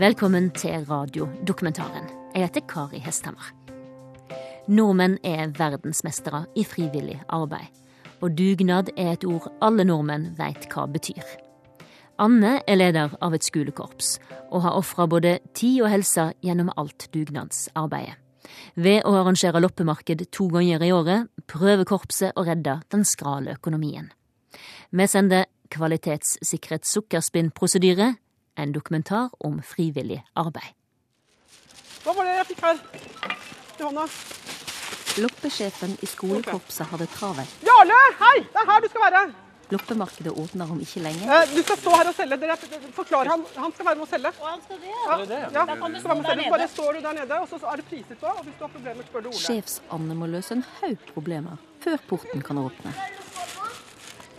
Velkommen til radiodokumentaren. Jeg heter Kari Hesthammer. Nordmenn er verdensmestere i frivillig arbeid. Og dugnad er et ord alle nordmenn veit hva betyr. Anne er leder av et skolekorps, og har ofra både tid og helse gjennom alt dugnadsarbeidet. Ved å arrangere loppemarked to ganger i året prøver korpset å redde den skrale økonomien. Vi sender kvalitetssikret sukkerspinnprosedyre, en dokumentar om frivillig arbeid. Hva var det jeg fikk her i hånda? Loppesjefen i skolekorpset hadde travelt. Jarle, hei! Det er her du skal være. Loppemarkedet åpner om ikke lenge. Eh, Du skal stå her og selge. Dere forklarer han. Han skal være med å selge. Ja, ja, skal være med å selge. Bare står du der nede, og så er det priset på. Og hvis du har problemer, spør du Ole. Sjefs-Anne må løse en haug problemer før porten kan åpne.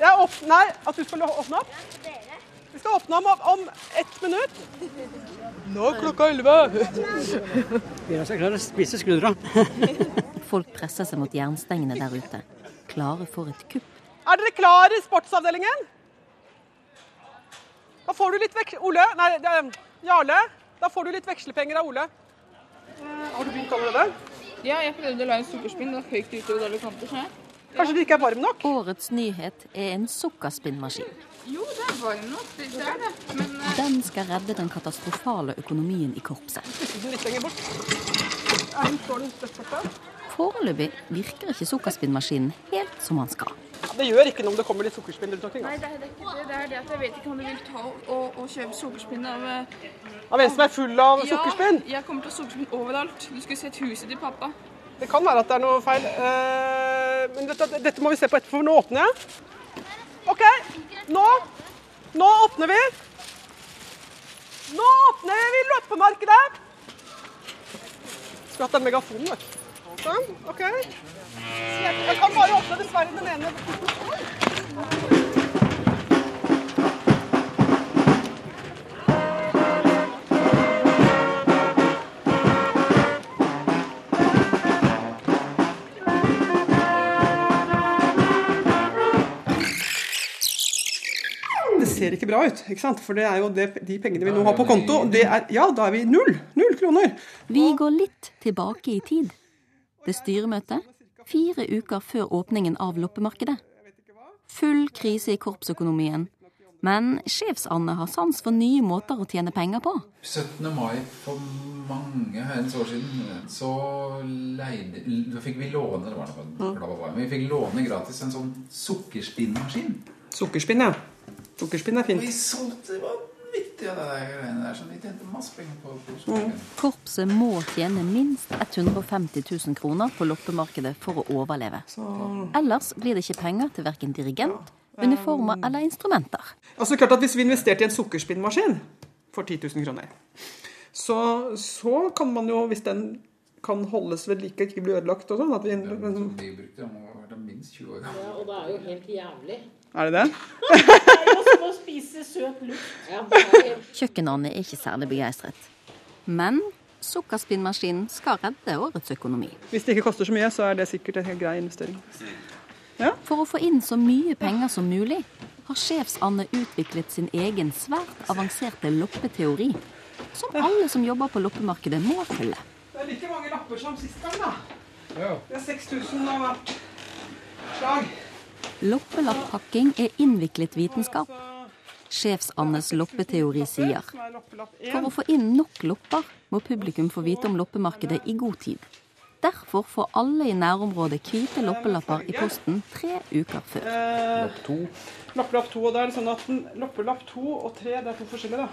Jeg åpner at du skal åpne opp. Vi skal åpne om, om ett minutt. Nå er klokka elleve. Vi er klar til å spise skuldra. Folk presser seg mot jernstengene der ute, klare for et kupp. Er dere klare i sportsavdelingen? Da får du litt vek... Ole? Nei, det er Jarle. Da får du litt vekslepenger av Ole. Eh, Har du begynt allerede? Ja, jeg prøvde å la en sukkerspinn. Det var høyt utover alle kanter. jeg. Kanskje det ikke er varm nok? Årets nyhet er en sukkerspinnmaskin. Jo, det er varm nok. Det er det. Men uh... Den skal redde den katastrofale økonomien i korpset. Litt lenger bort. Er den, står den støtt borte? Foreløpig virker ikke sukkerspinnmaskinen helt som den skal. Ja, det gjør ikke noe om det kommer litt sukkerspinn rundt omkring. nei, det er, det er ikke det. Det er det at jeg vet ikke om du vil ta og, og kjøpe sukkerspinn av eh, Av en som er full av sukkerspinn? Ja, jeg kommer til å ha sukkerspinn overalt. Du skulle sett huset til pappa. Det kan være at det er noe feil. Eh, men dette, dette må vi se på etterpå, for nå åpner jeg. OK, nå. Nå åpner vi. Nå åpner vi loppemarkedet. Skulle hatt en megafon, vet du. Sånn, OK. Jeg kan bare åpne dessverre den ene. Ser ikke bra ut, ikke sant? for det er jo det, de pengene vi nå har på konto. Det er, ja, da er vi null. Null kroner. Vi går litt tilbake i tid. Det styremøtet fire uker før åpningen av loppemarkedet. Full krise i korpsøkonomien. Men Sjefs-Anne har sans for nye måter å tjene penger på. 17. mai for mange herrens år siden så leide Da fikk vi låne det var noe, bla, bla, bla, vi fikk låne gratis en sånn sukkerspinnmaskin. Sukkerspinn, ja. Sukkerspinn er fint. vi solgte det vanvittig av det greiene der. Så vi tjente masse penger på på sukkerspinn. Korpset må tjene minst 150 000 kroner på loppemarkedet for å overleve. Ellers blir det ikke penger til verken dirigent, uniformer eller instrumenter. Altså klart at Hvis vi investerte i en sukkerspinnmaskin for 10 000 kroner, så, så kan man jo, hvis den kan holdes ved like, ikke bli ødelagt og sånn at vi, Som de brukte, den må minst 20 år gammel. Og det er jo helt jævlig. Er det det? Det er jo som å spise søt luft. Ja, er ikke særlig begeistret. Men sukkerspinnmaskinen skal redde årets økonomi. Hvis det ikke koster så mye, så er det sikkert en helt grei investering. For å få inn så mye penger som mulig, har Sjefs-Anne utviklet sin egen svært avanserte loppeteori, som alle som jobber på loppemarkedet må følge. Det er like mange lapper som sist gang, da. Det er 6000 av hvert. Loppelapphakking er innviklet vitenskap. Sjefs-Annes loppeteori sier for å få inn nok lopper må publikum få vite om loppemarkedet i god tid. Derfor får alle i nærområdet hvite loppelapper i posten tre uker før. Loppelapp to, og da er sånn at loppelapp to og tre, det er to forskjellige, da.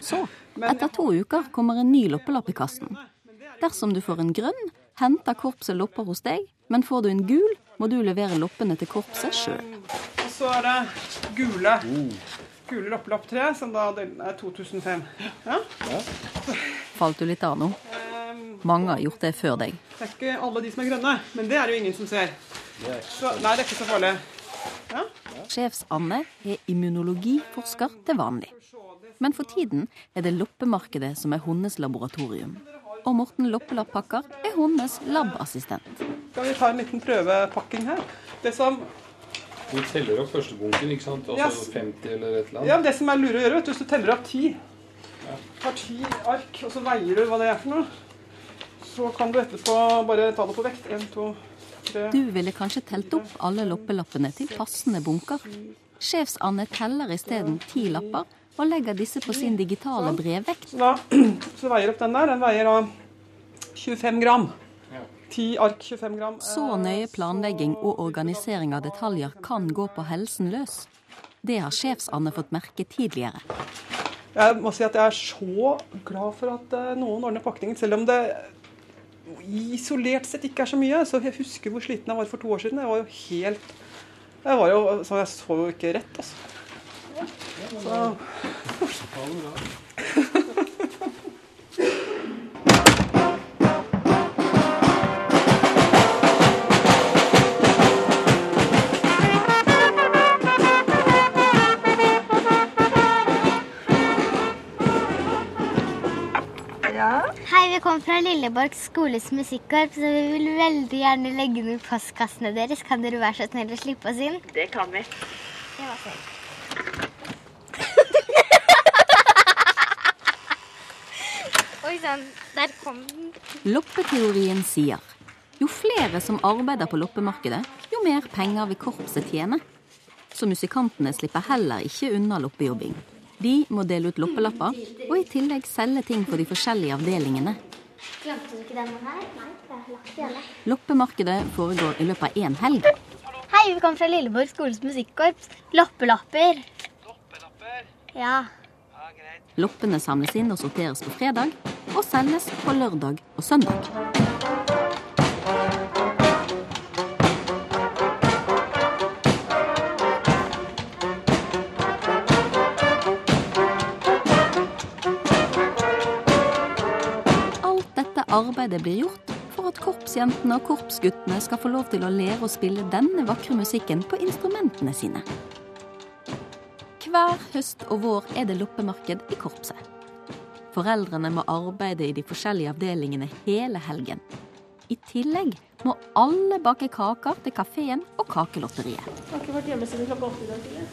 Så, etter to uker kommer en ny loppelapp i kassen. Dersom du får en grønn, henter korpset lopper hos deg, men får du en gul, må du levere loppene til korpset sjøl. Og så er det gule. Gule loppelapptre, som da er 2005. Ja? Falt du litt av nå? Mange har gjort det før deg. Det er ikke alle de som er grønne, men det er det jo ingen som ser. Så, nei, det er ikke så farlig. Sjefs-Anne er immunologiforsker til vanlig. Men for tiden er det loppemarkedet som er hennes laboratorium. Og Morten Loppelapp-Pakker er hennes labassistent. Skal vi ta en liten prøvepakking her? Det som, Du teller opp første bunken, ikke sant? Altså Yes. 50 eller et eller ja, annet. det som er lure å gjøre, vet du, hvis du teller opp ti, tar ti ark, og så veier du hva det er for noe. Så kan du etterpå bare ta det på vekt. En, to, tre Du ville kanskje telt opp alle loppelappene til passende bunker. Sjefs-Anne teller isteden ti lapper og legger disse på sin digitale brevvekt. Da så veier opp den der. Den veier da 25 gram. 10 ark 25 gram. Så nøye planlegging og organisering av detaljer kan gå på helsen løs. Det har Sjefs-Anne fått merke tidligere. Jeg må si at jeg er så glad for at eh, noen ordner pakningen, selv om det isolert sett ikke er så mye. Så jeg husker hvor sliten jeg var for to år siden. Jeg var jo helt Jeg var jo så jeg så jo ikke rett, altså. Så Hei, vi kommer fra Lilleborg skoles musikkorps, så vi vil veldig gjerne legge ned postkassene deres. Kan dere være så snill å slippe oss inn? Det kan vi. Det var snilt. Oi sann, der kom den. Loppeteorien sier jo flere som arbeider på loppemarkedet, jo mer penger vil korpset tjene. Så musikantene slipper heller ikke unna loppejobbing. De må dele ut loppelapper, og i tillegg selge ting for de forskjellige avdelingene. Glemte du ikke denne her? Nei, jeg har lagt i. Loppemarkedet foregår i løpet av én helg. Hei, vi kommer fra Lilleborg skoles musikkorps. Loppelapper. Ja. Loppene samles inn og sorteres på fredag, og selges på lørdag og søndag. Alt dette arbeidet blir gjort for at korpsjentene og korpsguttene skal få lov til å lære å spille denne vakre musikken på instrumentene sine. Hver høst og vår er det loppemarked i korpset. Foreldrene må arbeide i de forskjellige avdelingene hele helgen. I tillegg må alle bake kaker til kafeen og kakelotteriet. Jeg har ikke vært hjemme siden klokka åtte i dag tidlig.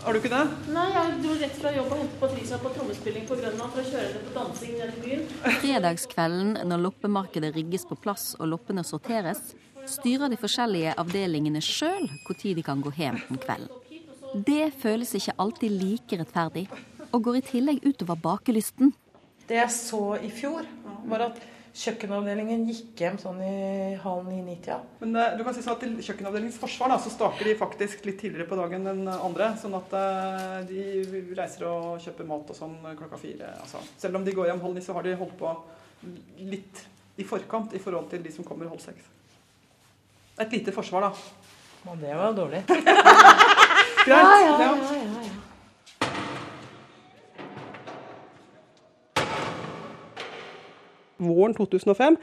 Har du ikke det? Nei, jeg dro rett fra jobb og hentet Patricia på trommespilling på Grønland for å kjøre henne på dansing i byen. Fredagskvelden når loppemarkedet rigges på plass og loppene sorteres, styrer de forskjellige avdelingene sjøl når de kan gå hjem om kvelden. Det føles ikke alltid like rettferdig, og går i tillegg utover bakelysten. Det jeg så i fjor, var at kjøkkenavdelingen gikk hjem sånn i halv ni-ni-tida. Men eh, du kan si sånn at til kjøkkenavdelingens forsvar da, så starter de faktisk litt tidligere på dagen enn andre. Sånn at eh, de reiser og kjøper mat og sånn klokka fire. Altså. Selv om de går hjem halv ni, så har de holdt på litt i forkant i forhold til de som kommer halv seks. Et lite forsvar, da. Men det var dårlig. Greit. ja, ja. ja, ja. Våren 2005,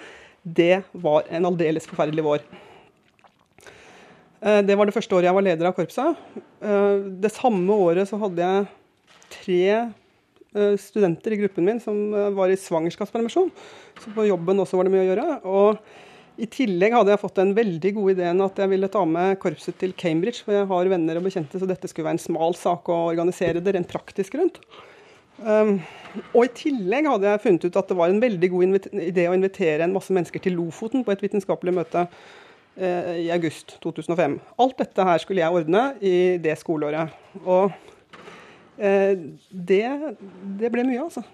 det var en aldeles forferdelig vår. Eh, Det var det første året jeg var leder av korpset. Eh, Det samme året så hadde jeg tre eh, studenter i gruppen min som var i svangerskapspermisjon. Så på jobben også var det mye å gjøre. Og i tillegg hadde jeg fått den veldig gode ideen at jeg ville ta med korpset til Cambridge, for jeg har venner og bekjente, så dette skulle være en smal sak å organisere det rent praktisk rundt. Um, og i tillegg hadde jeg funnet ut at det var en veldig god idé å invitere en masse mennesker til Lofoten på et vitenskapelig møte uh, i august 2005. Alt dette her skulle jeg ordne i det skoleåret. Og uh, det, det ble mye, altså.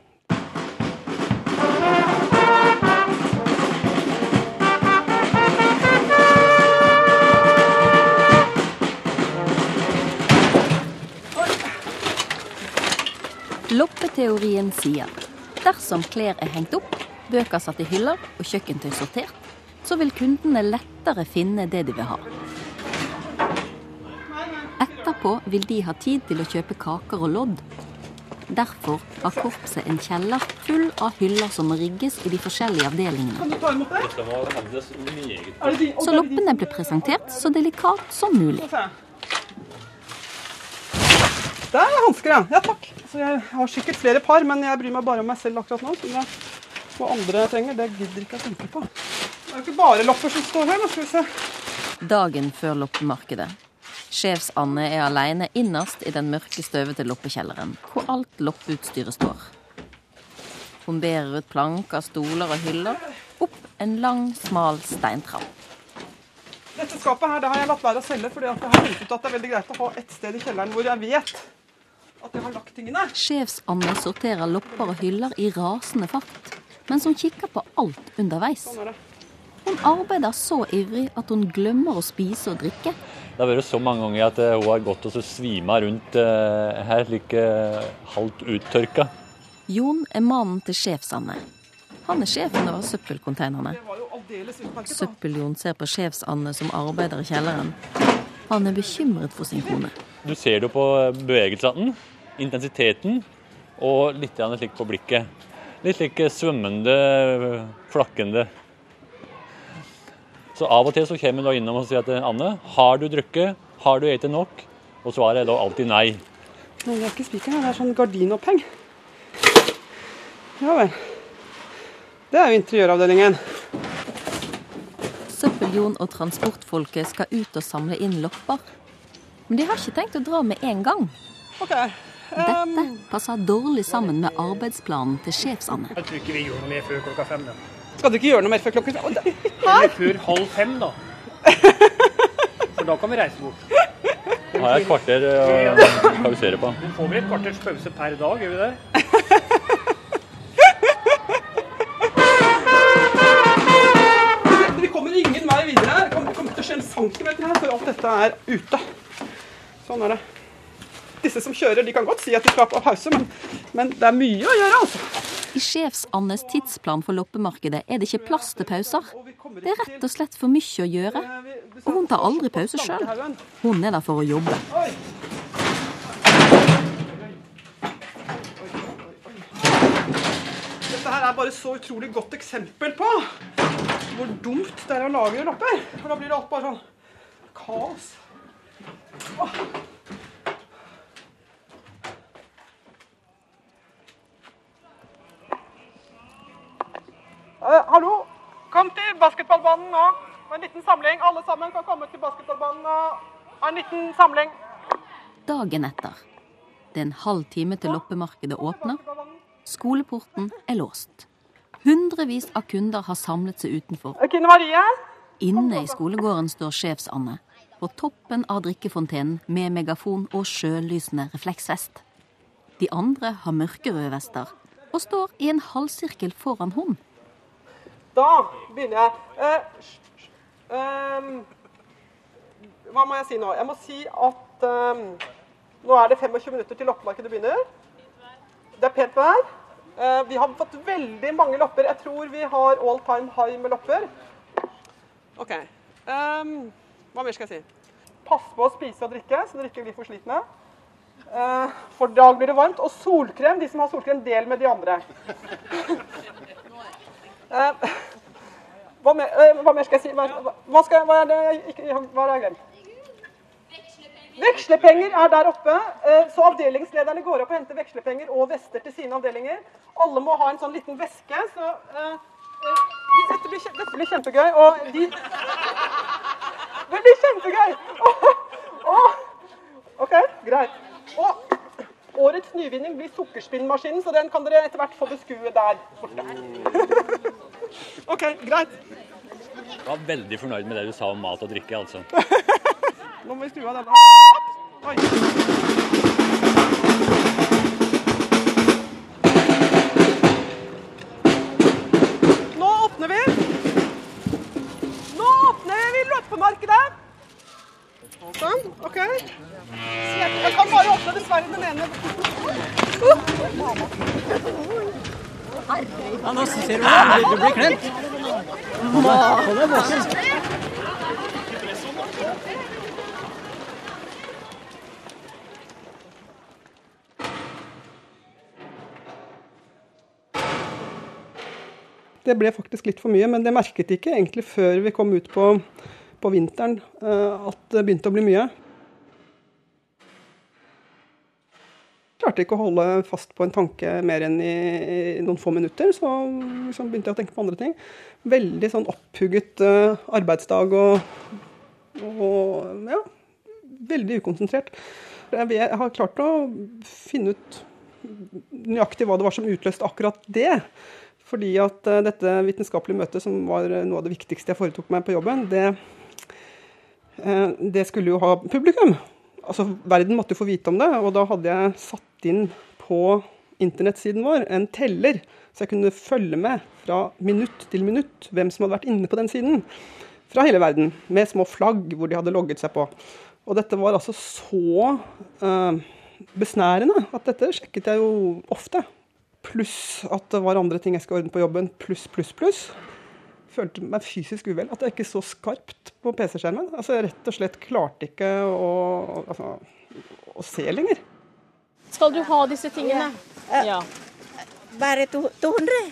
Loppeteorien sier dersom klær er hengt opp, bøker satt i hyller og kjøkkentøy sortert, så vil kundene lettere finne det de vil ha. Etterpå vil de ha tid til å kjøpe kaker og lodd. Derfor har korpset en kjeller full av hyller som rigges i de forskjellige avdelingene. Kan du ta imot det? Det din? Så loppene ble presentert så delikat som mulig. Der er hansker, ja. Ja, takk. Så jeg har sikkert flere par, men jeg bryr meg bare om meg selv akkurat nå. Så det, hva andre trenger, det gidder ikke jeg tenke på. Det er jo ikke bare lopper som står her. Da skal vi se. Dagen før loppemarkedet. Sjefs-Anne er alene innerst i den mørke, støvete loppekjelleren, hvor alt loppeutstyret står. Hun bærer ut planker, stoler og hyller opp en lang, smal steintrapp. Dette skapet her, det har jeg latt være å selge, fordi jeg har funnet ut at det er veldig greit å ha et sted i kjelleren hvor jeg vet at jeg har lagt tingene. Sjefs-Anne sorterer lopper og hyller i rasende fart, mens hun kikker på alt underveis. Sånn. Hun arbeider så ivrig at hun glemmer å spise og drikke. Det har vært så mange ganger at eh, hun har gått og så svima rundt eh, her, slik eh, halvt uttørka. Jon er mannen til sjefs-Anne. Han er sjefen over søppelkonteinerne. Søppel-Jon ser på sjefs-Anne som arbeider i kjelleren. Han er bekymret for sin kone. Du ser det på bevegelsene, intensiteten, og litt slik på blikket. Litt slik svømmende, flakkende. Så av og til så kommer hun innom og sier til Anne har du drukket, har du spist nok? Og svaret er da alltid nei. Nei, det er ikke spikeren, det er sånn gardinoppheng. Ja vel. Det er jo interiøravdelingen. Søppel-Jon og transportfolket skal ut og samle inn lopper. Men de har ikke tenkt å dra med en gang. OK. Dette passer dårlig sammen med arbeidsplanen til sjefs-Anne. Jeg tror ikke vi gjør noe mer før klokka fem. da. Skal du ikke gjøre noe mer før klokka fem? Eller før halv fem, da. For da kan vi reise bort. Da har jeg et kvarter å pausere på. Du får vel et kvarters pause per dag, gjør vi det? Vi kommer ingen vei videre her. Det kommer det kommer ikke til å skje en centimeter her før alt dette er ute. Sånn er det. Disse som kjører, de kan godt si at de skal på pause, men, men det er mye å gjøre, altså. I sjefs-Annes tidsplan for loppemarkedet er det ikke plass til pauser. Det er rett og slett for mye å gjøre. Og hun tar aldri pause sjøl. Hun er der for å jobbe. Dette her er bare så utrolig godt eksempel på hvor dumt det er å lage lopper. For da blir det alt bare sånn kaos. Åh. Hallo, kom til basketballbanen nå. En liten samling. Alle sammen kan komme til basketballbanen og ha en liten samling. Dagen etter. Det er en halv time til loppemarkedet åpner. Skoleporten er låst. Hundrevis av kunder har samlet seg utenfor. Eh? Inne i skolegården står sjefs-Anne. På toppen av drikkefontenen med megafon og sjølysende refleksvest. De andre har mørkerøde vester og står i en halvsirkel foran hun. Da begynner jeg. Uh, ehm, hva må jeg si nå? Jeg må si at um, nå er det 25 minutter til loppemarkedet begynner. Det er pent vær. Uh, vi har fått veldig mange lopper. Jeg tror vi har all time high med lopper. OK. Um, hva mer skal jeg si? Pass på å spise og drikke, så dere ikke blir for slitne. Uh, for dag blir det varmt. Og solkrem. De som har solkrem, del med de andre. Eh, hva, mer, eh, hva mer skal jeg si? Hva, hva, skal, hva er det jeg har glemt? Vekslepenger er der oppe. eh, Så avdelingslederne går opp og henter vekslepenger og vester til sine avdelinger. Alle må ha en sånn liten veske. Så de- dette, blir, dette blir kjempegøy. Og de Det blir kjempegøy! Åh, OK, greit. Og årets nyvinning blir sukkerspinnmaskinen, så den kan dere etter hvert få beskue der borte. OK, greit. Jeg var veldig fornøyd med det du sa om mat og drikke, altså. Nå må vi skru av denne. Oi. Nå åpner vi. Nå åpner vi loppemarkedet. Sånn, OK. Jeg, kan bare åpne dessverre den ene. Ja, nå ser du at du blir klemt. Det ble faktisk litt for mye, men det merket ikke egentlig før vi kom ut på, på vinteren eh, at det begynte å bli mye. Klarte ikke å holde fast på en tanke mer enn i, i noen få minutter, så liksom begynte jeg å tenke på andre ting. Veldig sånn opphugget uh, arbeidsdag og, og ja, veldig ukonsentrert. Jeg, jeg har klart å finne ut nøyaktig hva det var som utløste akkurat det. Fordi at uh, dette vitenskapelige møtet, som var eh, noe av det viktigste jeg foretok meg på jobben, det, uh, det skulle jo ha publikum. Altså, Verden måtte jo få vite om det, og da hadde jeg satt inn på internettsiden vår en teller, så jeg kunne følge med fra minutt til minutt hvem som hadde vært inne på den siden. Fra hele verden, med små flagg hvor de hadde logget seg på. Og dette var altså så uh, besnærende at dette sjekket jeg jo ofte. Pluss at det var andre ting jeg skal ordne på jobben. Pluss, pluss, pluss. Følte meg fysisk uvel. At jeg ikke så skarpt på PC-skjermen. Altså, Jeg rett og slett klarte ikke å, altså, å se lenger. Skal du ha disse tingene? Ja. Bare 200?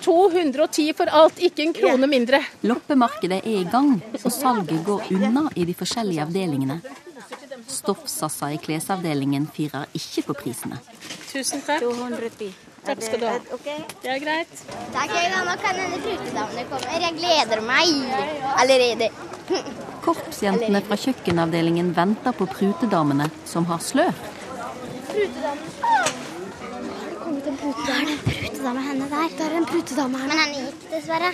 210 for alt, ikke en krone mindre. Loppemarkedet er i gang, og salget går unna i de forskjellige avdelingene. Stoffsasser i klesavdelingen firer ikke på prisene. Tusen takk. 210. Takk skal du ha. Det er greit. Takk, da. Nå kan denne frutedamene komme. Jeg gleder meg allerede. Korpsjentene fra kjøkkenavdelingen venter på prutedamene, som har slør. Kommet en prutedame. Det er en prutedame henne der. Det er en prutedame her. Men henne gikk, dessverre.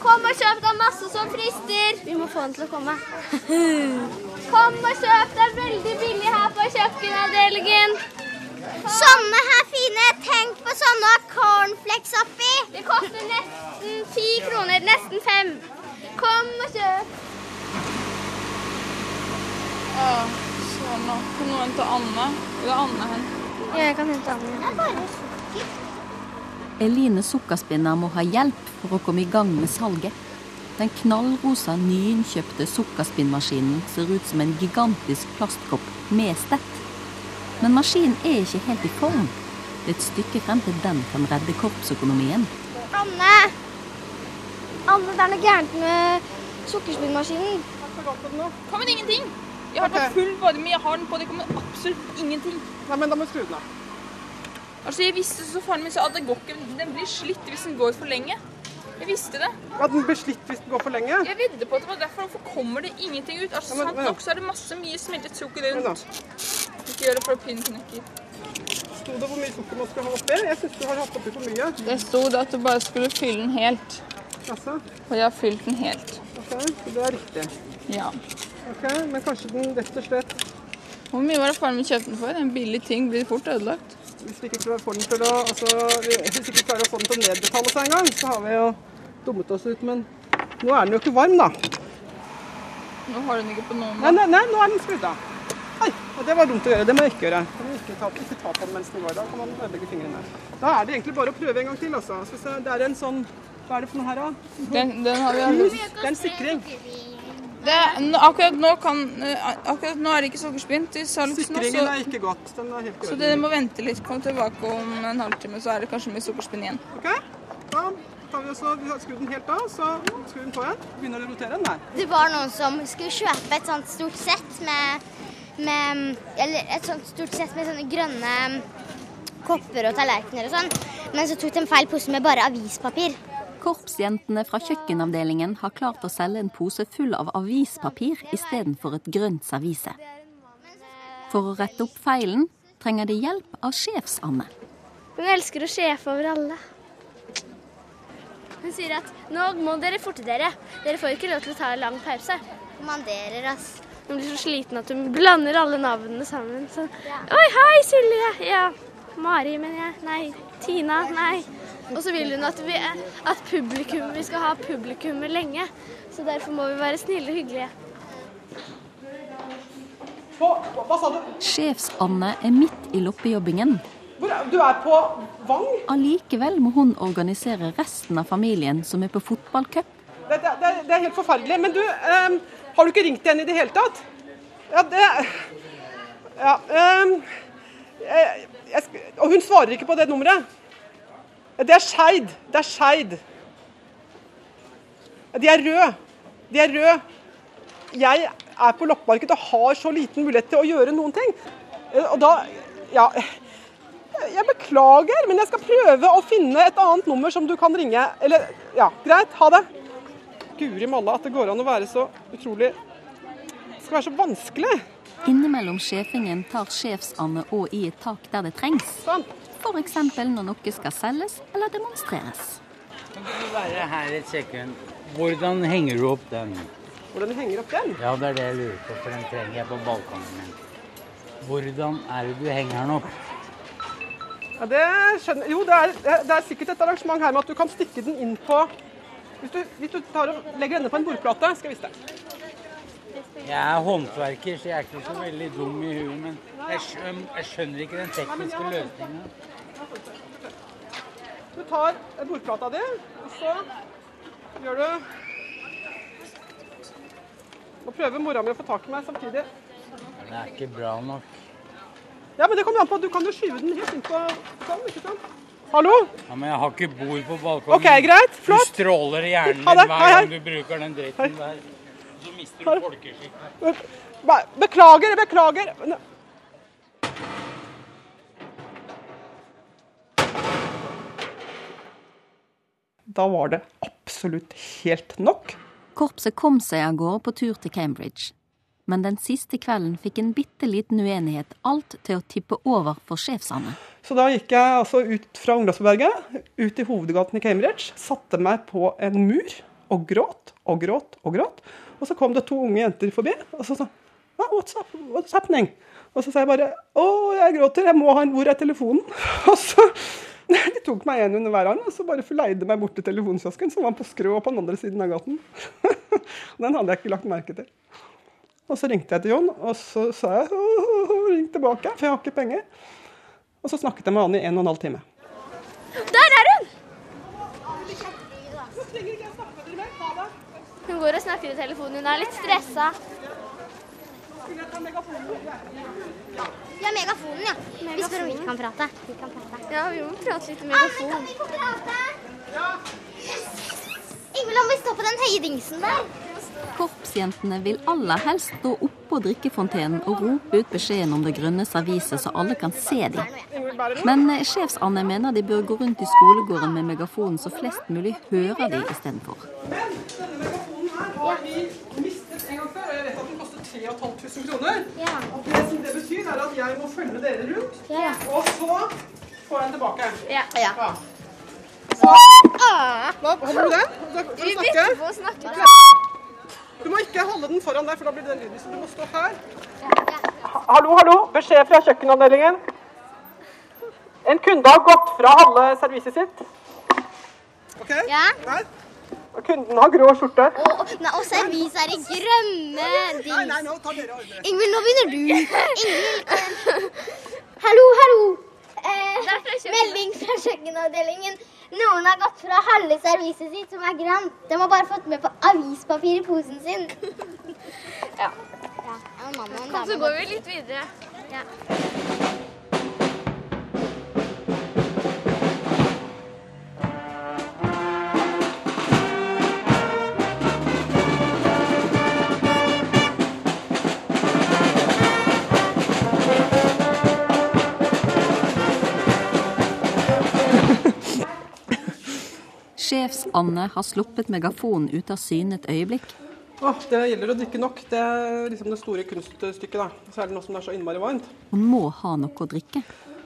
Kom og kjøp deg masse som frister. Vi må få henne til å komme. Kom og kjøp Det er veldig billig her på kjøkkenavdelingen. Sånne her fine. Tenk på sånne cornflakes oppi. Det koster nesten ti kroner. Nesten fem. Kom og kjøp. Ja, sånn nå. Kan noen hente Anne? Eller Anne hen? Jeg kan hente Anne. Eline Sukkerspinner må ha hjelp for å komme i gang med salget. Den knallrosa, nyinnkjøpte sukkerspinnmaskinen ser ut som en gigantisk plastkopp med stett. Men maskinen er ikke helt i form. Det er et stykke frem til den kan redde korpsøkonomien. Anne! Anne, det er noe gærent med sukkerspinnmaskinen. Kommer ingenting. Jeg har okay. på full varme, jeg har den på, det kommer absolutt ingenting. Nei, men da må du skru den av. Altså, jeg visste så faren min sa at det går ikke, den blir slitt hvis den går for lenge. Jeg visste det. At den blir slitt hvis den går for lenge? Jeg vedder på at det var derfor. Hvorfor kommer det ingenting ut? Altså, Ja, men- sant nok så er det masse mye smeltet sukker rundt. Ikke gjør det for pinnen knekker. Sto det hvor mye sukker man skulle ha oppi? Jeg syns du har hatt oppi for mye. Det sto det at du bare skulle fylle den helt. Altså, Og jeg har fylt den helt. ok, så det er riktig. Ja. Ok, Men kanskje den rett og slett Hvor mye var det faren min kjøpte den for? En billig ting blir fort ødelagt. Hvis vi ikke klarer, den til å, altså, hvis ikke klarer å få den til å nedbetale seg en gang, så har vi jo dummet oss ut. Men nå er den jo ikke varm, da. Nå har den ikke på noen Nei, nei, nei nå er den skrudd av. Og det var dumt å gjøre. Det må jeg ikke gjøre. Kan man ikke, ta, ikke ta på den mens den går. Da kan man ødelegge fingrene. Da er det egentlig bare å prøve en gang til. Altså. Det er en sånn Hva er det for noe her, da? Den, den har vi Det er en sikring. Det, akkurat, nå kan, eh, akkurat nå er det ikke sukkerspinn til salgs nå, Sikringen er ikke godt. Den er helt så dere må vente litt. Kom tilbake om en halvtime, så er det kanskje mye sukkerspinn igjen. Ok, da tar vi også, vi har skrudd den helt av, så skrur den på igjen. Begynner å rotere den der. Det var noen som skulle kjøpe et sånt stort sett med, med Eller et sånt stort sett med sånne grønne kopper og tallerkener og sånn. Men så tok de feil pose med bare avispapir. Korpsjentene fra kjøkkenavdelingen har klart å selge en pose full av avispapir istedenfor et grønt servise. For å rette opp feilen trenger de hjelp av Sjefs-Anne. Hun elsker å sjefe over alle. Hun sier at nå må dere forte dere. Dere får ikke lov til å ta en lang pause. Manderer, oss. Hun blir så sliten at hun blander alle navnene sammen. Så, Oi, hei, Silje. Ja. Mari, mener jeg. Nei. Tina. Nei. Og så vil hun at vi, at publikum, vi skal ha publikummet lenge. Så derfor må vi være snille og hyggelige. På, hva sa du? Sjefs-Anne er midt i loppejobbingen. Hvor, du er på Vang? Allikevel må hun organisere resten av familien som er på fotballcup. Det, det, det, det er helt forferdelig. Men du, um, har du ikke ringt henne i det hele tatt? Ja, det Ja. Um, jeg, jeg, og hun svarer ikke på det nummeret. Det er Skeid. Det er Skeid. De er røde. De er røde. Jeg er på loppemarked og har så liten mulighet til å gjøre noen ting. Og da Ja. Jeg beklager, men jeg skal prøve å finne et annet nummer som du kan ringe. Eller Ja, greit. Ha det. Guri malla at det går an å være så utrolig Det skal være så vanskelig. Innimellom sjefingen tar sjefsande òg i et tak der det trengs. F.eks. når noe skal selges eller demonstreres. Kan du være her et sekund? Hvordan henger du opp den? Hvordan du henger opp den? Ja, det er det jeg lurer på, for den trenger jeg på balkongen min. Hvordan er det du henger den opp? Ja, det skjønner Jo, det er, det er sikkert et arrangement her med at du kan stikke den inn på Hvis du, hvis du tar og legger denne på en bordplate, skal jeg vise deg. Jeg er håndverker, så jeg er ikke så veldig dum i huet, men jeg skjønner, jeg skjønner ikke den tekniske løsningen. Du tar bordplata di, og så gjør du Nå prøver mora mi å få tak i meg samtidig. Det er ikke bra nok. Ja, men det kommer an på. Du kan jo skyve den helt innpå sånn, ikke sant? Hallo? Ja, men jeg har ikke bord på balkongen. OK, greit. Flott. Du stråler i hjernen din hver gang du bruker den dritten der. Mister du folkeskikk. Beklager, beklager. Da var det absolutt helt nok. Korpset kom seg av gårde på tur til Cambridge. Men den siste kvelden fikk en bitte liten uenighet alt til å tippe over for sjefs-Anne. Så da gikk jeg altså ut fra Ungdomsberget, ut i hovedgaten i Cambridge, satte meg på en mur og gråt og gråt og gråt. Og så kom det to unge jenter forbi, og så sa what's, up? what's happening? Og så sa jeg bare å, jeg gråter, jeg må ha en Hvor er telefonen? Og så de tok meg en under hver arm og så bare forleide meg bort til telefonkiosken, som var på Skrå på den andre siden av gaten. Den hadde jeg ikke lagt merke til. Og så ringte jeg til Jon, og så sa jeg «Åh, ring tilbake, for jeg har ikke penger. Og så snakket jeg med han i en og en halv time. Der hun! Går og snakker i telefonen. Hun er litt stressa. Ja, megafonen, ja. Vi spør om vi kan prate. Vi kan prate. Ja, vi må prate litt i megafon. Ingvild, la meg stå på den høye dingsen der. Korpsjentene vil aller helst stå oppå drikkefontenen og rope ut beskjeden om det grønne serviset, så alle kan se dem. Men eh, sjefs-Anne mener de bør gå rundt i skolegården med megafonen, så flest mulig hører de istedenfor. Her har vi mistet en gang før, og jeg vet at den koster 3500 kroner. Og det som det betyr, er at jeg må følge dere rundt, Ja. og så får jeg den tilbake. Ja. ja. Så, da holder du den. Da kan du Vi snakke. på å snakke. Du må ikke holde den foran deg, for da blir det den lyden. Så du må stå her. Hallo, hallo. Beskjed fra kjøkkenavdelingen. En kunde har gått fra halve serviset sitt. OK? Ja. Der. Og kunden har grå skjorte. Og, nei, og servis er i grønne dings. Ingvild, nå begynner du. Ingvild. Hallo, hallo. Eh, melding fra kjøkkenavdelingen. Noen har gått fra halve serviset sitt, som er grønt. De har bare fått med på avispapir i posen sin. ja. ja. Dame. Så går vi litt videre. Ja. Sjefs-Anne har sluppet megafonen ut av syne et øyeblikk. Åh, det gjelder å drikke nok. Det er liksom det store kunststykket. da. Særlig nå som det er så innmari varmt. Hun må ha noe å drikke.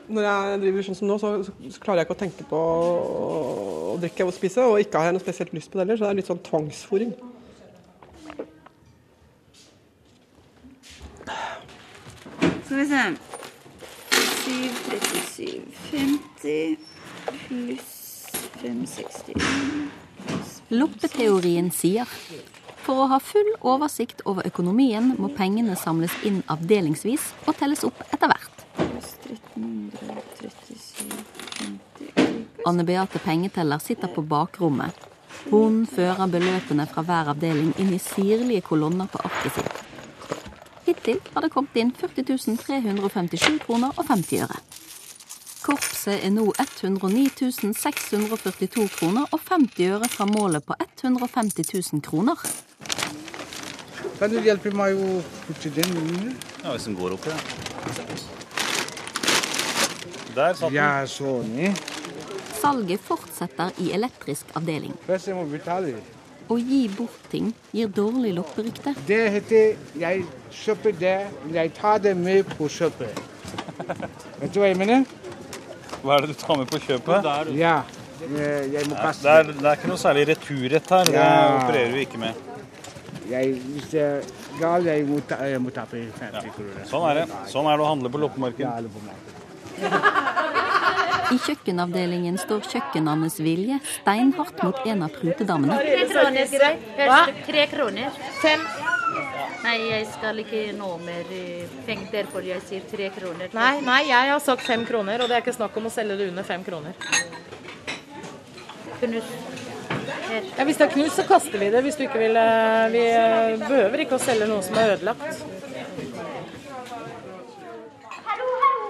Når jeg driver sånn som nå, så, så klarer jeg ikke å tenke på å, drikke og spise. Og ikke har jeg noe spesielt lyst på det heller, så det er litt sånn tvangsfòring. Skal vi se 737 50 pluss 560 Loppeteorien sier for å ha full oversikt over økonomien må pengene samles inn avdelingsvis og telles opp etter hvert. pluss 1337 50 Anne Beate pengeteller sitter på bakrommet. Hun fører beløpene fra hver avdeling inn i sirlige kolonner på arket sitt. Hittil har det kommet inn 40 357 kroner og 50 øre. Korpset er nå 109 642 kroner og 50 øre fra målet på 150 000 kroner. Kan du hjelpe meg å putte den under? Ja, hvis den går opp, ja. Der satt den. Ja, sånn. Salget fortsetter i elektrisk avdeling. Først jeg må betale. Å gi bort ting gir dårlig lopperykte. Det heter jeg kjøper det, men jeg tar det med på kjøpet. Vet du hva jeg mener? Hva er det du tar med på kjøpet? Ja. eh, Jeg må passe. Det er, det er ikke noe særlig returrett her. Det opererer vi ikke med. Jeg, hvis det er galt, jeg må, ta, jeg må tape 50 kroner. Sånn er det. Sånn er det å handle på loppemarked. I kjøkkenavdelingen står kjøkken-Annes Vilje steinhardt mot en av prutedammene. Tre kroner? Tre kroner. Fem. Nei, jeg skal ikke nå mer eh, penger, derfor jeg sier tre kroner. Nei, nei, jeg har sagt fem kroner, og det er ikke snakk om å selge det under fem kroner. Knus. Her. Ja, hvis det er knust, så kaster vi det. Hvis du ikke vil eh, Vi eh, behøver ikke å selge noe som er ødelagt. Hallo, hallo.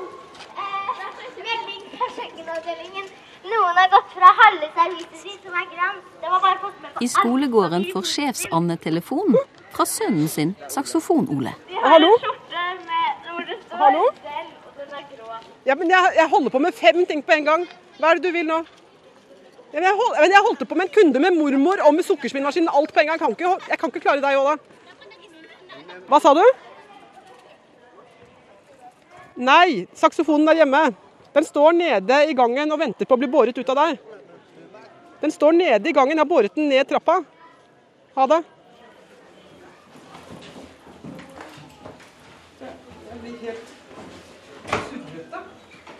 Eh, melding fra kjøkkenavdelingen. Noen har gått fra halve serviset sitt, som er grønt. Det var bare fått med I skolegården får sjefs-Anne telefon fra sønnen sin, saksofon-Ole. Hallo? Hallo? Ja, men jeg, jeg holder på med fem ting på en gang. Hva er det du vil nå? Ja, men jeg, hold, men jeg holdt på med en kunde med mormor og med sukkerspinnmaskin. Alt på en gang. Jeg kan ikke, jeg kan ikke klare deg òg, da. Hva sa du? Nei, saksofonen er hjemme. Den står nede i gangen og venter på å bli båret ut av der. Den står nede i gangen. Jeg har båret den ned trappa. Ha det.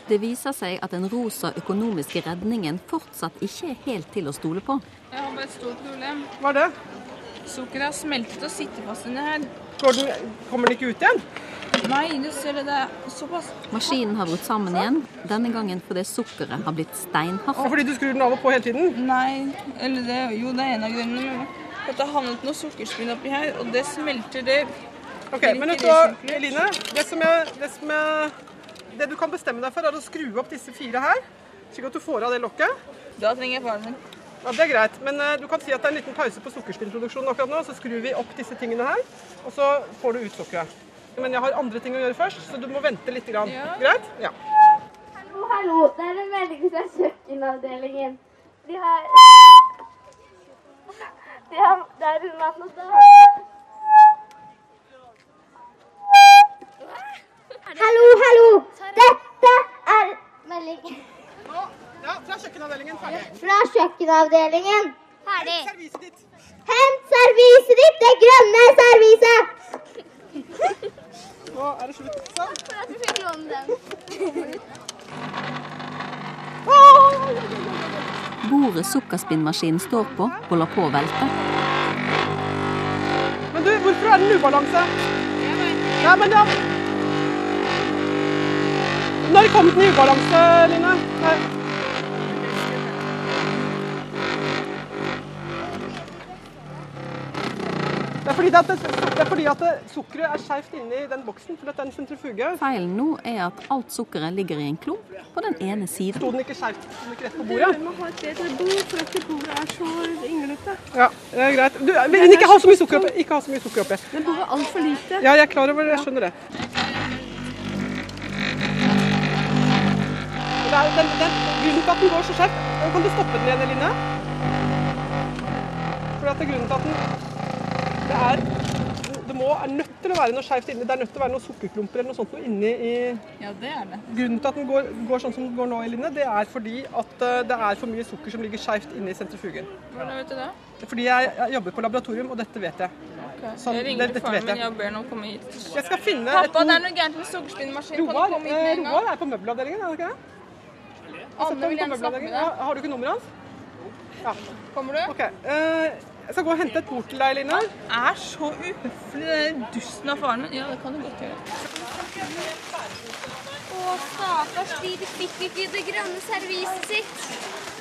Det viser seg at den rosa økonomiske redningen fortsatt ikke er helt til å stole på. Jeg har bare et stort problem. Hva er det? Sukkeret har smeltet og sitter fast inni her. Går den, kommer den ikke ut igjen? Nei, du ser det, det er såpass. Maskinen har brutt sammen igjen, denne gangen fordi sukkeret har blitt steinhardt. Og fordi du skrur den av og på hele tiden? Nei, eller det, jo, det er en av grunnene. At det har havnet noe sukkerspinn oppi her, og det smelter det. Ok, men vet du hva. Eline? Det som, jeg, det som jeg, det du kan bestemme deg for, er å skru opp disse fire her, slik at du får av det lokket. Da trenger jeg faren min. Ja, Det er greit, men uh, du kan si at det er en liten pause på sukkerspinnproduksjonen akkurat nå, så skrur vi opp disse tingene her, og så får du ut sukkeret. Men jeg har andre ting å gjøre først, så du må vente litt. Grann. Greit? Ja. Hallo, hallo. Det er en melding fra kjøkkenavdelingen. De har De har Det er en mann og dame. Hallo, hallo. Dette er melding Ja, fra kjøkkenavdelingen. Ferdig. fra kjøkkenavdelingen. Ferdig. Hent serviset ditt. Hent serviset ditt, det grønne serviset! Nå er det slutt. Sånn. du fikk låne den. Bordet sukkerspinnmaskinen står på, holder på å velte. Men du, hvorfor er det en ubalanse? Ja, men ja. Når kom den i ubalanse, Line? Nei. Det er fordi, at det, det er fordi at det, sukkeret er skjevt inni den boksen, for dette er en sentrifuge. Feilen nå er at alt sukkeret ligger i en klump på den ene siden. Sto den ikke skjevt? Den ikke rett på bordet? Vi må ha et bedre bord, for at bordet er så ynglete. Ja, det er greit. Du, men ikke ha så mye sukker oppi. Ikke ha så mye sukker oppi. Det bordet er altfor lite. Ja, jeg er klar over det. Jeg skjønner det. Det er, den, den, grunnen til at den går så skjevt Kan du stoppe den igjen, Eline? For at det er grunnen til at den Det er det må, er nødt til å være noe skjevt inni. Det er nødt til å være noen sukkerklumper eller noe sånt noe inni i Ja, det er det. Grunnen til at den går, går sånn som den går nå, Eline, det er fordi at eh, det er for mye sukker som ligger skjevt inni sentrifugen. Hvordan vet du det? Fordi jeg, jeg jobber på laboratorium, og dette vet jeg. Sånn, jeg ringer det- faren min og ber ham komme hit. Jeg skal finne et Pappa, det er noe gærent med sukkerspinnmaskinen. Roar, eh? Roar er på møbelavdelingen, er det ikke det? Anne vil gjerne snakke med deg. Ja, Har du ikke nummeret hans? Ja. Kommer du? Ok. Uh, jeg skal gå og hente et bord til deg, Line. er så uhøflig, den dusten av faren min. Ja, det kan du godt gjøre. Å, stakkars de, de fikk ikke det grønne serviset sitt.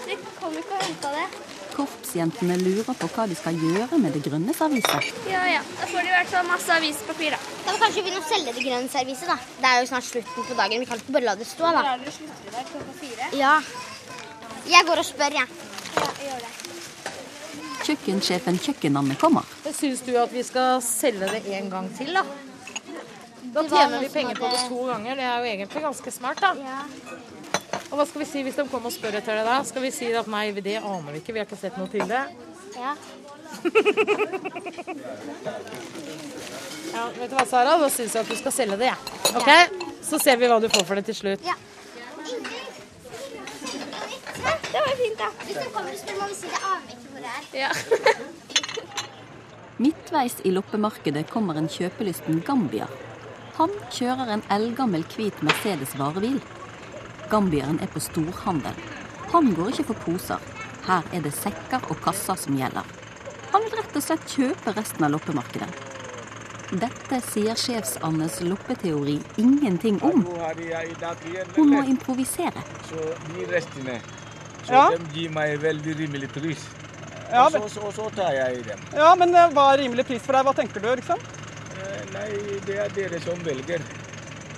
De kom ikke og henta det. Korpsjentene lurer på hva de skal gjøre med det grønne serviset. Ja ja, da får de i hvert fall masse avispapir, da. Da må kanskje begynne å selge det grønne serviset, da. Det er jo snart slutten på dagen. Vi kan ikke bare la det stå, da. Er dere slutter i dag klokka fire? Ja. Jeg går og spør, jeg. Ja, gjør det. Kjøkkensjefen Kjøkkenanne kommer. Syns du at vi skal selge det en gang til, da? Da tjener vi penger på det to ganger. Det er jo egentlig ganske smart, da. Og hva skal vi si hvis de kommer og spør etter det da? Skal vi si at nei, det aner vi ikke, vi har ikke sett noe til det? Ja. Ja, vet du hva, Sara? Da syns jeg at du skal selge det, jeg. Ok? Så ser vi hva du får for det til slutt. Ja. Det var fint, da. Hvis de kommer og spør, må vi si det aner vi ikke hvor det er. Ja. Midtveis i loppemarkedet kommer en kjøpelysten gambier. Han kjører en eldgammel hvit Mercedes varebil. Gambieren er på storhandel. Han går ikke for poser. Her er det sekker og kasser som gjelder. Han vil rett og slett kjøpe resten av loppemarkedet. Dette sier sjefs-Annes loppeteori ingenting om. Hun må improvisere. Så de restene. Så Ja. de gir meg veldig rimelig pris. Ja, og, så, så, så tar jeg dem. Ja, men eh, hva er rimelig pris for deg? Hva tenker du, liksom? Eh, Nei, det er dere som velger.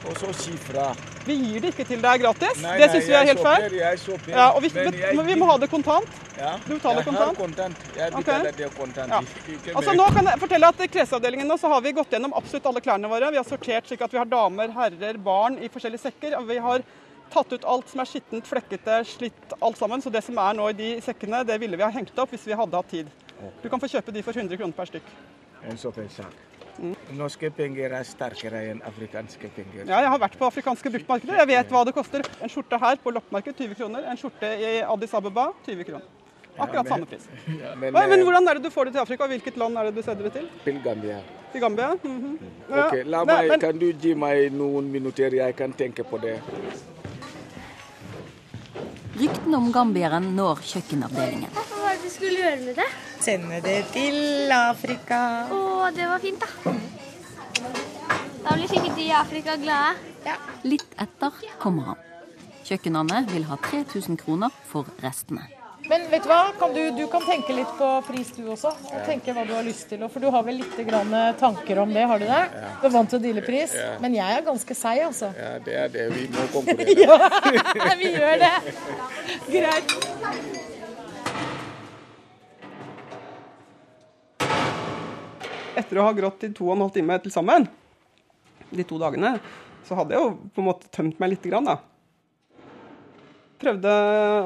Og så si fra. Vi gir det ikke til deg gratis. Nei, det syns vi er helt feil. jeg shopper, Ja, og vi, men jeg men vi må ha det kontant. Ja, Du betaler jeg kontant? har kontant. Jeg betaler okay. det kontant. Ja. Altså nå kan jeg fortelle at I klesavdelingen nå så har vi gått gjennom absolutt alle klærne våre. Vi har sortert slik at vi har damer, herrer, barn i forskjellige sekker. og Vi har tatt ut alt som er skittent, flekkete, slitt, alt sammen. Så det som er nå i de sekkene, det ville vi ha hengt opp hvis vi hadde hatt tid. Du kan få kjøpe de for 100 kroner per stykk. En sånn sak. Norske penger er sterkere enn afrikanske penger. Ja, jeg har vært på afrikanske bruktmarkeder. Jeg vet hva det koster. En skjorte her på loppemarked 20 kroner. En skjorte i Addis Ababa 20 kroner. Akkurat Ja, men- samme pris. Ja, men, Men eh, hvordan er det du får det til Afrika? Hvilket land er det du sender det til? Til Gambia. Til Gambia? Mhm. Ja. Ok, la Nei, meg, men- Kan du gi meg noen minutter, jeg kan tenke på det. Ryktene om gambieren når kjøkkenavdelingen. Du skulle gjøre med det? Sende det til Afrika. Å, det var fint, da. Da blir sikkert de i Afrika glade. Litt etter kommer han. Kjøkkenene vil ha 3000 kroner for restene. Men vet du hva? Kan du, du kan tenke litt på pris du også. Og tenke hva du har lyst til. For du har vel litt grann tanker om det, har du det? Ja. Du er vant til å deale pris. Ja. Men jeg er ganske seig, altså. Ja, det er det. Vi må konkurrere. ja, vi gjør det. Greit. Etter å ha grått i to og en halv time til sammen, de to dagene, så hadde jeg jo på en måte tømt meg lite grann, da. Prøvde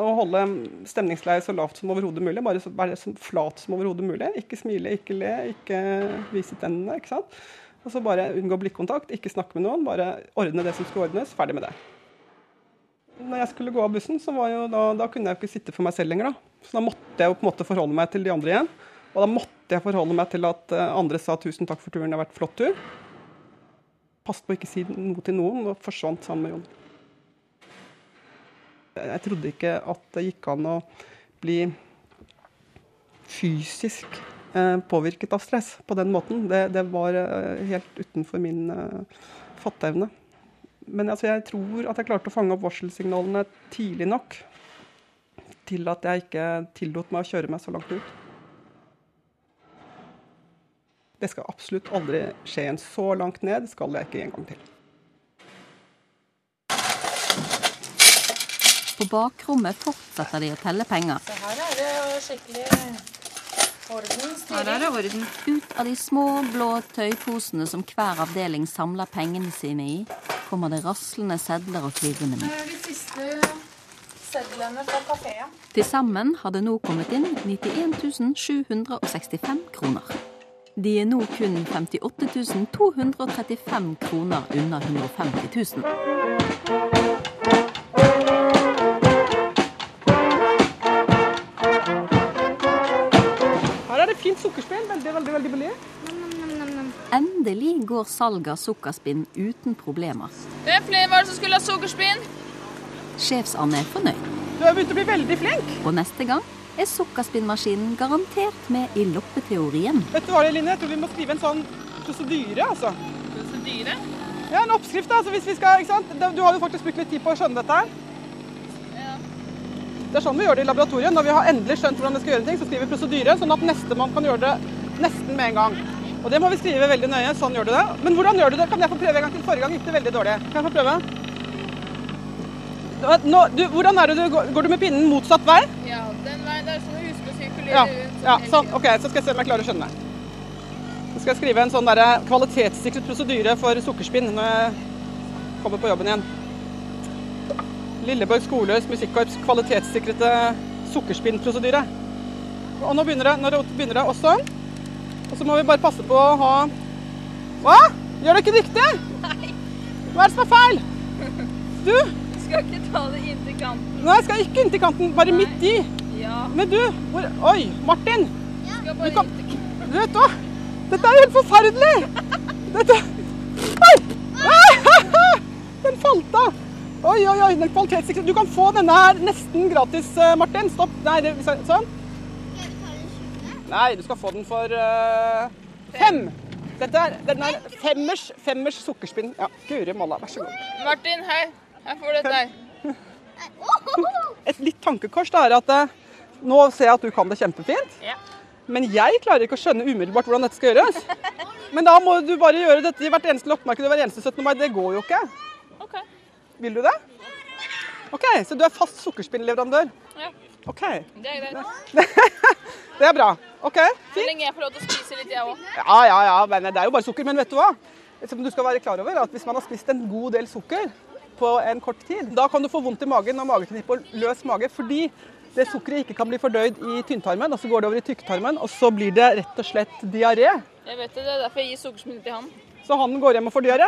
å holde stemningsleiet så lavt som overhodet mulig. Bare så, bare så flat som overhodet mulig. Ikke smile, ikke le, ikke vise tennene. ikke sant? Og så bare unngå blikkontakt, ikke snakke med noen. Bare ordne det som skulle ordnes. Ferdig med det. Når jeg skulle gå av bussen, så var jo da, da kunne jeg jo ikke sitte for meg selv lenger. da. Så da måtte jeg jo på en måte forholde meg til de andre igjen. Og da måtte jeg forholder meg til at eh, andre sa tusen takk for turen, det har vært flott tur. Passet på å ikke si noe til noen, og forsvant sammen med Jon. Jeg trodde ikke at det gikk an å bli fysisk eh, påvirket av stress på den måten. Det, det var eh, helt utenfor min fatteevne. Men altså, jeg tror at jeg klarte å fange opp varselsignalene tidlig nok til at jeg ikke tillot meg å kjøre meg så langt ut. Det skal absolutt aldri skje en så langt ned. skal jeg ikke en gang til. På bakrommet fortsetter de å telle penger. Så her er det skikkelig orden. Her er det orden. Ut av de små, blå tøyposene som hver avdeling samler pengene sine i, kommer det raslende sedler og klirrende mynt. De siste sedlene fra kafeen. Til sammen har det nå kommet inn 91 765 kroner. De er nå kun 58 235 kroner unna 150 000. Her er det fint sukkerspill. Veldig, veldig, veldig billig. Endelig går salget av sukkerspinn uten problemer. Det er flere var det som skulle ha sukkerspinn. Sjefs-Anne er fornøyd. Du har begynt å bli veldig flink. Og neste gang er sukkerspinnmaskinen garantert med i loppeteorien. Vet du hva, Line? Jeg tror vi må skrive en sånn prosedyre, altså. Prosedyre? Ja, en oppskrift, altså, hvis vi skal, ikke sant? Du har jo faktisk brukt litt tid på å skjønne dette her. Ja. Det er sånn vi gjør det i laboratoriet. Når vi har endelig skjønt hvordan vi skal gjøre en ting, så skriver vi prosedyre, sånn at nestemann kan gjøre det nesten med en gang. Og det må vi skrive veldig nøye. Sånn gjør du det. Men hvordan gjør du det? Kan jeg få prøve en gang til? Forrige gang gikk det veldig dårlig. Kan jeg få prøve? Nå, du, hvordan er det du går? Du med pinnen motsatt vei? Ja, den veien der som husker å sirkulere Ja, rundt. ja sånn. Ok, så skal jeg se om jeg klarer å skjønne. Så skal jeg skrive en sånn der kvalitetssikret prosedyre for sukkerspinn når jeg kommer på jobben igjen. Lilleborg skoles musikkorps kvalitetssikrede sukkerspinnprosedyre. Og nå begynner det. Nå begynner det også. Og så må vi bare passe på å ha Hva? Gjør det ikke riktig? Nei. Hva er det som er feil? Du? Skal ikke ta det inntil kanten. Nei, jeg skal ikke inntil kanten. Bare midt i. Ja. Men du hvor, Oi, Martin. Skal Du kan, du vet hva? Dette er helt forferdelig! Dette Oi! Den falt av. Oi, oi, oi. Den kvalitetssikringen. Du kan få denne her nesten gratis, eh, Martin. Stopp. Nei, det, sånn. Nei, du skal få den for uh, fem. Dette er, den er femmers, femmers sukkerspinn. Ja, Guri malla, vær så god. Martin, her. Her får du dette. her. Et litt tankekors da er at eh, nå ser jeg at du kan det kjempefint. Ja. Men jeg klarer ikke å skjønne umiddelbart hvordan dette skal gjøres. Men da må du bare gjøre dette i hvert eneste loppemarked og hver eneste 17. mai. Det går jo ikke. OK. Vil du det? OK, så du er fast sukkerspinnleverandør? Ja. OK. Det er greit. Det er bra. OK, Så lenge jeg får lov til å spise litt, jeg òg. Ja, ja, ja. Men det er jo bare sukker. Men vet du hva? Som du skal være klar over, at hvis man har spist en god del sukker på en kort tid, da kan du få vondt i magen og mageknip og løs mage fordi det sukkeret ikke kan bli fordøyd i tynntarmen, og så går det over i tykktarmen, og så blir det rett og slett diaré. Jeg vet det, det er derfor jeg gir sukkersmil til han. Så han går hjem og får diaré?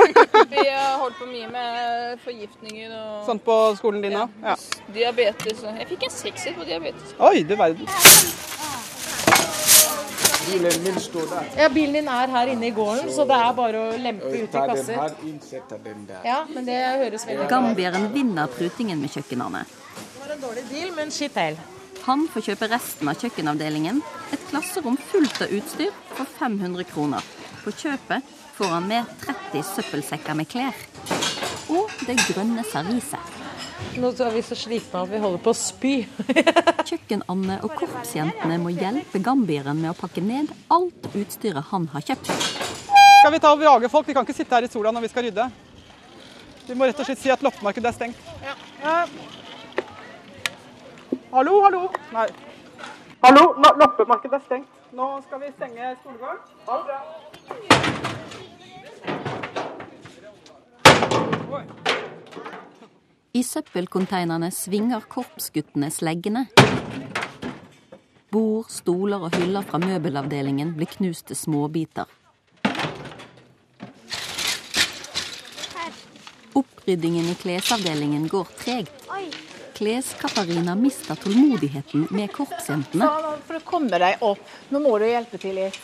Vi har holdt på mye med forgiftninger og Sånn på skolen din òg? Ja. diabetes. og- Jeg fikk en sekser på diabetes. Oi, du verden. Bilen min står der. Ja, Bilen din er her inne i gården, så det er bare å lempe ut i kasser. Ja, men det høres veldig. Gambieren vinner prutingen med kjøkkenene. Var en dårlig deal, men skitt. Han får kjøpe resten av kjøkkenavdelingen, et klasserom fullt av utstyr, for 500 kroner. På kjøpet får han med 30 søppelsekker med klær. Og det grønne serviset. Nå er vi så slitne at vi holder på å spy. Kjøkken-Anne og korpsjentene må hjelpe gambieren med å pakke ned alt utstyret han har kjøpt. Skal vi ta og jage folk? Vi kan ikke sitte her i sola når vi skal rydde. Vi må rett og slett si at loppemarkedet er stengt. Eh, hallo, hallo. Nei. Hallo, loppemarkedet er stengt. Nå skal vi stenge skolegården. Ha det bra. I søppelkonteinerne svinger korpsguttene sleggene. Bord, stoler og hyller fra møbelavdelingen blir knust til småbiter. Oppryddingen i klesavdelingen går tregt. Oi. Kles-Katarina mista tålmodigheten med korpsjentene. For å komme deg opp, nå må du hjelpe til litt.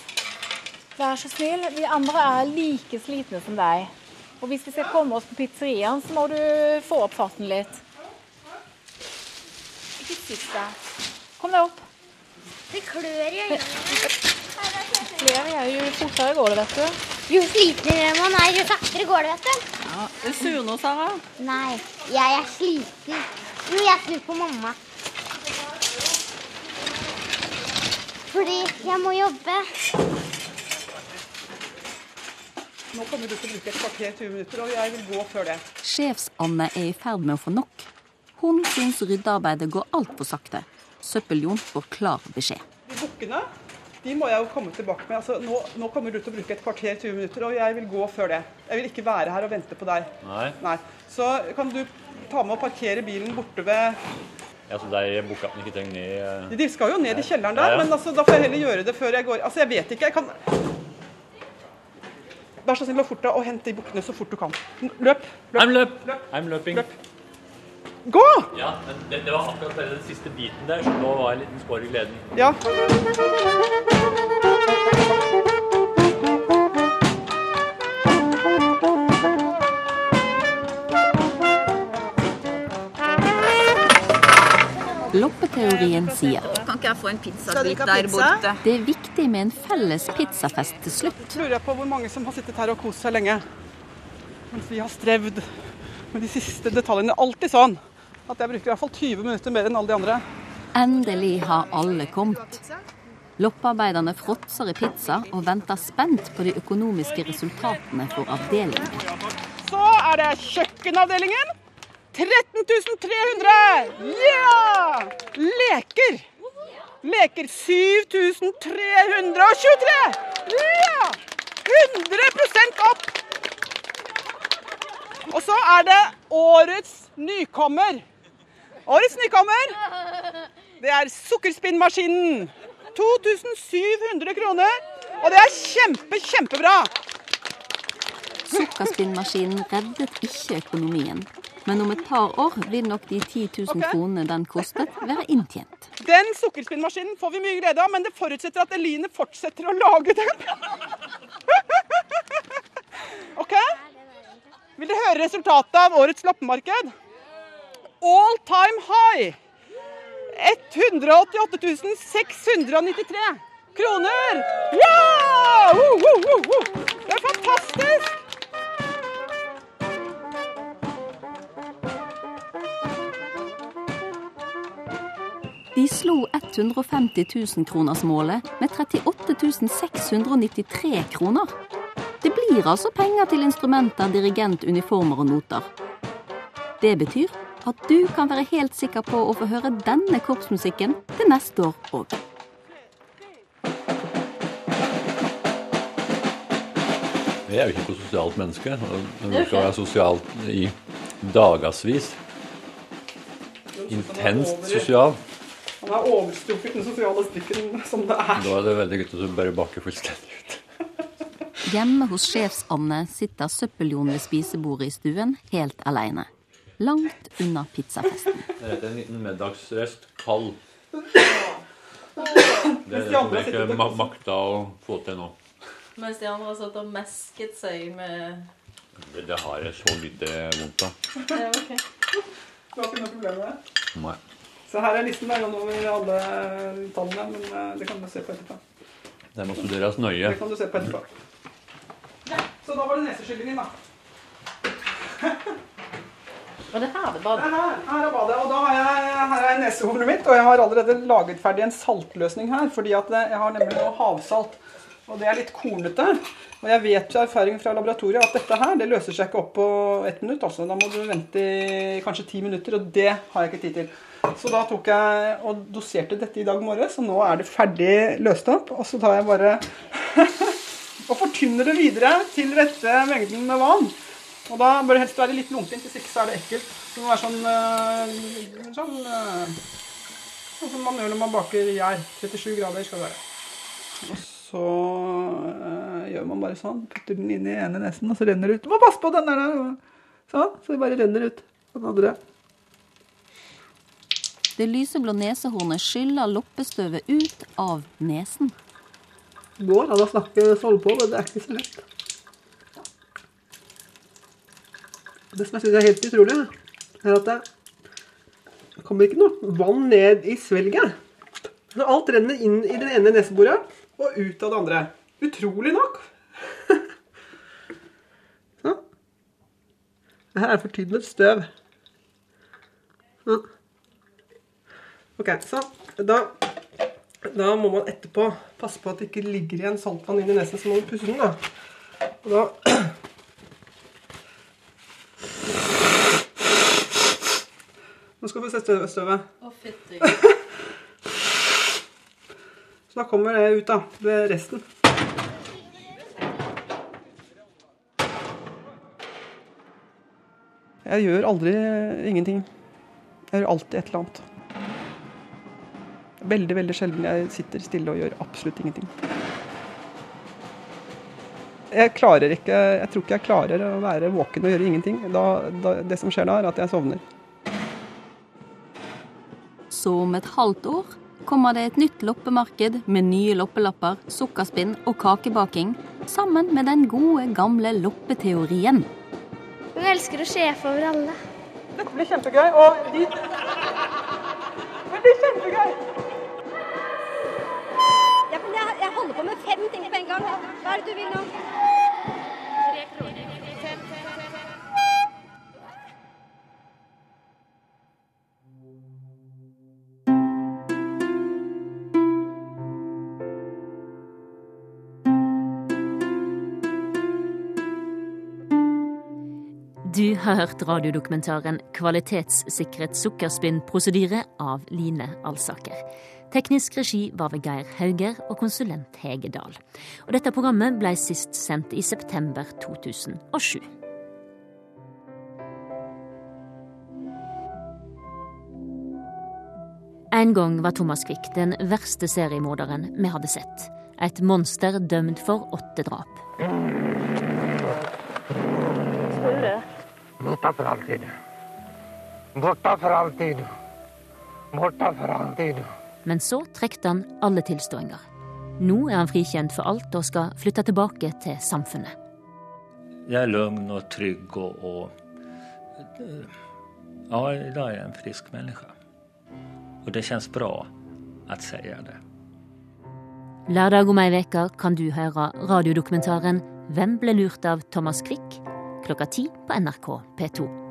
Vær så snill, vi andre er like slitne som deg. Og hvis vi skal komme oss på pizzeriaen, så må du få opp farten litt. Ikke sitt der. Kom deg opp. Det klør i øynene. Flere er jo fortere går det, vet du. Jo slitnere man er, jo saktere går det, vet du. Ja, du er sur nå, Sara? Nei, jeg er sliten. Jo, jeg snur på mamma. Fordi jeg må jobbe. Nå kommer du til å bruke et kvarter, 20 minutter, og jeg vil gå før det. Sjefs-Anne er i ferd med å få nok. Hun syns ryddearbeidet går altfor sakte. Søppel-Jon får klar beskjed. De bukkene de må jeg jo komme tilbake med. Altså, nå, nå kommer du til å bruke et kvarter, 20 minutter, og jeg vil gå før det. Jeg vil ikke være her og vente på deg. Nei. Nei. Så kan du ta med og parkere bilen borte ved Ja, så de bukkene ikke trenger ned eh, De skal jo ned i kjelleren der, Ja, ja. men altså, da får jeg heller gjøre det før jeg går. Altså, jeg vet ikke. Jeg kan Vær så snill og fort deg og hent de bukkene så fort du kan. Løp. løp. I'm løp. I'm løping. Gå! Ja, men det, det var akkurat den siste biten der, så nå var jeg en liten skår i gleden. Ja. Loppeteorien sier Kan ikke jeg få en pizzabit der borte? det er viktig med en felles pizzafest til slutt. Jeg lurer på hvor mange som har sittet her og kost seg lenge. Mens vi har strevd med de siste detaljene. Alltid sånn at jeg bruker i hvert fall 20 minutter mer enn alle de andre. Endelig har alle kommet. Loppearbeiderne fråtser i pizza og venter spent på de økonomiske resultatene for avdelingen. Så er det kjøkkenavdelingen. 13 300! Ja! Leker. Leker 7323! Ja! 100% opp! Og så er det årets nykommer. Årets nykommer, det er sukkerspinnmaskinen. 2700 kroner. Og det er kjempe, kjempebra. Sukkerspinnmaskinen reddet ikke økonomien. Men om et par år vil nok de 10 000 kronene den kostet, være inntjent. Den sukkerspinnmaskinen får vi mye glede av, men det forutsetter at Eline fortsetter å lage den. OK? Vil dere høre resultatet av årets loppemarked? All time high! 188 693 kroner! Ja! Woo, woo, woo, woo. Det er fantastisk! De slo 150 000-kronersmålet med 38 693 kroner. Det blir altså penger til instrumenter, dirigent, uniformer og noter. Det betyr at du kan være helt sikker på å få høre denne korpsmusikken til neste år òg. Jeg er jo ikke noe sosialt menneske. Det skal være sosialt i dagevis. Intenst sosial. Han har overstrukket den sosiale strikken som det er. Da er det veldig gutt å bare baker fullstendig ut. Hjemme hos sjefs-Anne sitter Søppeljon ved spisebordet i stuen helt alene. Langt unna pizzafesten. Det er en liten middagsrest. Kald. Det er det som jeg ikke ma- makta å få til nå. Mens de andre har satt og mesket seg med Det, det har jeg så lite vondt av. Ja, okay. Du har ikke noe problem med det? Nei. Så her er listen der over alle tallene, men eh, det kan du se på etterpå. Det må studeres nøye. Det kan du se på etterpå. Så da var det neseskyllingen, da. Og det her er badet? Det er her, her er badet. Og da har jeg, her er nesehornet mitt, og jeg har allerede laget ferdig en saltløsning her. Fordi at jeg har nemlig noe havsalt, og det er litt kornete. Og jeg vet av erfaring fra laboratoriet at dette her, det løser seg ikke opp på ett minutt. altså. Da må du vente i kanskje ti minutter, og det har jeg ikke tid til. Så da tok jeg og doserte dette i dag morges, og nå er det ferdig løst opp. Og så tar jeg bare og fortynner det videre til rette mengden med vann. Og da bør det helst være litt lunkent, hvis ikke så er det ekkelt. Det må være sånn øh, sånn, øh, sånn som man gjør når man baker gjær. 37 grader skal det være. Så øh, gjør man bare sånn. Putter den inn i ene nesen, og så renner det ut. Du må passe på den der! Sånn, så det bare renner ut. Den andre. Det lyseblå nesehornet skyller loppestøvet ut av nesen. Det går an å snakke sånn på, men det er ikke så lett. Det som jeg syns er helt utrolig, er at det kommer ikke noe vann ned i svelget. Så alt renner inn i det ene neseboret og ut av det andre. Utrolig nok. Sånn. Det her er fortynnet støv. Sånn. Ok, så da, da må man etterpå passe på at det ikke ligger igjen saltvann inn i nesen, så må man pusse den. da. Og da Nå skal vi se støvet. Å, fytti. Så da kommer det ut, da. Ved resten. Jeg gjør aldri ingenting. Jeg gjør alltid et eller annet. Veldig, veldig sjelden jeg sitter stille og gjør absolutt ingenting. Jeg klarer ikke Jeg tror ikke jeg klarer å være våken og gjøre ingenting. Da, da, det som skjer da, er at jeg sovner. Så om et halvt år kommer det et nytt loppemarked med nye loppelapper, sukkerspinn og kakebaking, sammen med den gode, gamle loppeteorien. Hun elsker å sjefe over alle. Dette blir kjempegøy. Og de Det blir kjempegøy! Ja, jeg, jeg holder på med fem ting på en gang. Hva er det du vil nå? Du har hørt radiodokumentaren 'Kvalitetssikret sukkerspinnprosedyre' av Line Alsaker. Teknisk regi var ved Geir Hauger og konsulent Hege Dahl. Og dette programmet ble sist sendt i september 2007. En gang var Thomas Quick den verste seriemorderen vi hadde sett. Et monster dømt for åtte drap. Borta for alltid. Borte for alltid. Borte for alltid. Men så trekte han alle tilståinger. Nå er han frikjent for alt og skal flytte tilbake til samfunnet. Jeg er lugn og trygg og, og Ja, i dag er jeg en frisk menneske. Og det kjennes bra å si det. Lørdag om ei uke kan du høre radiodokumentaren 'Hvem ble lurt av Thomas Quick?' Klokka ti på NRK P2.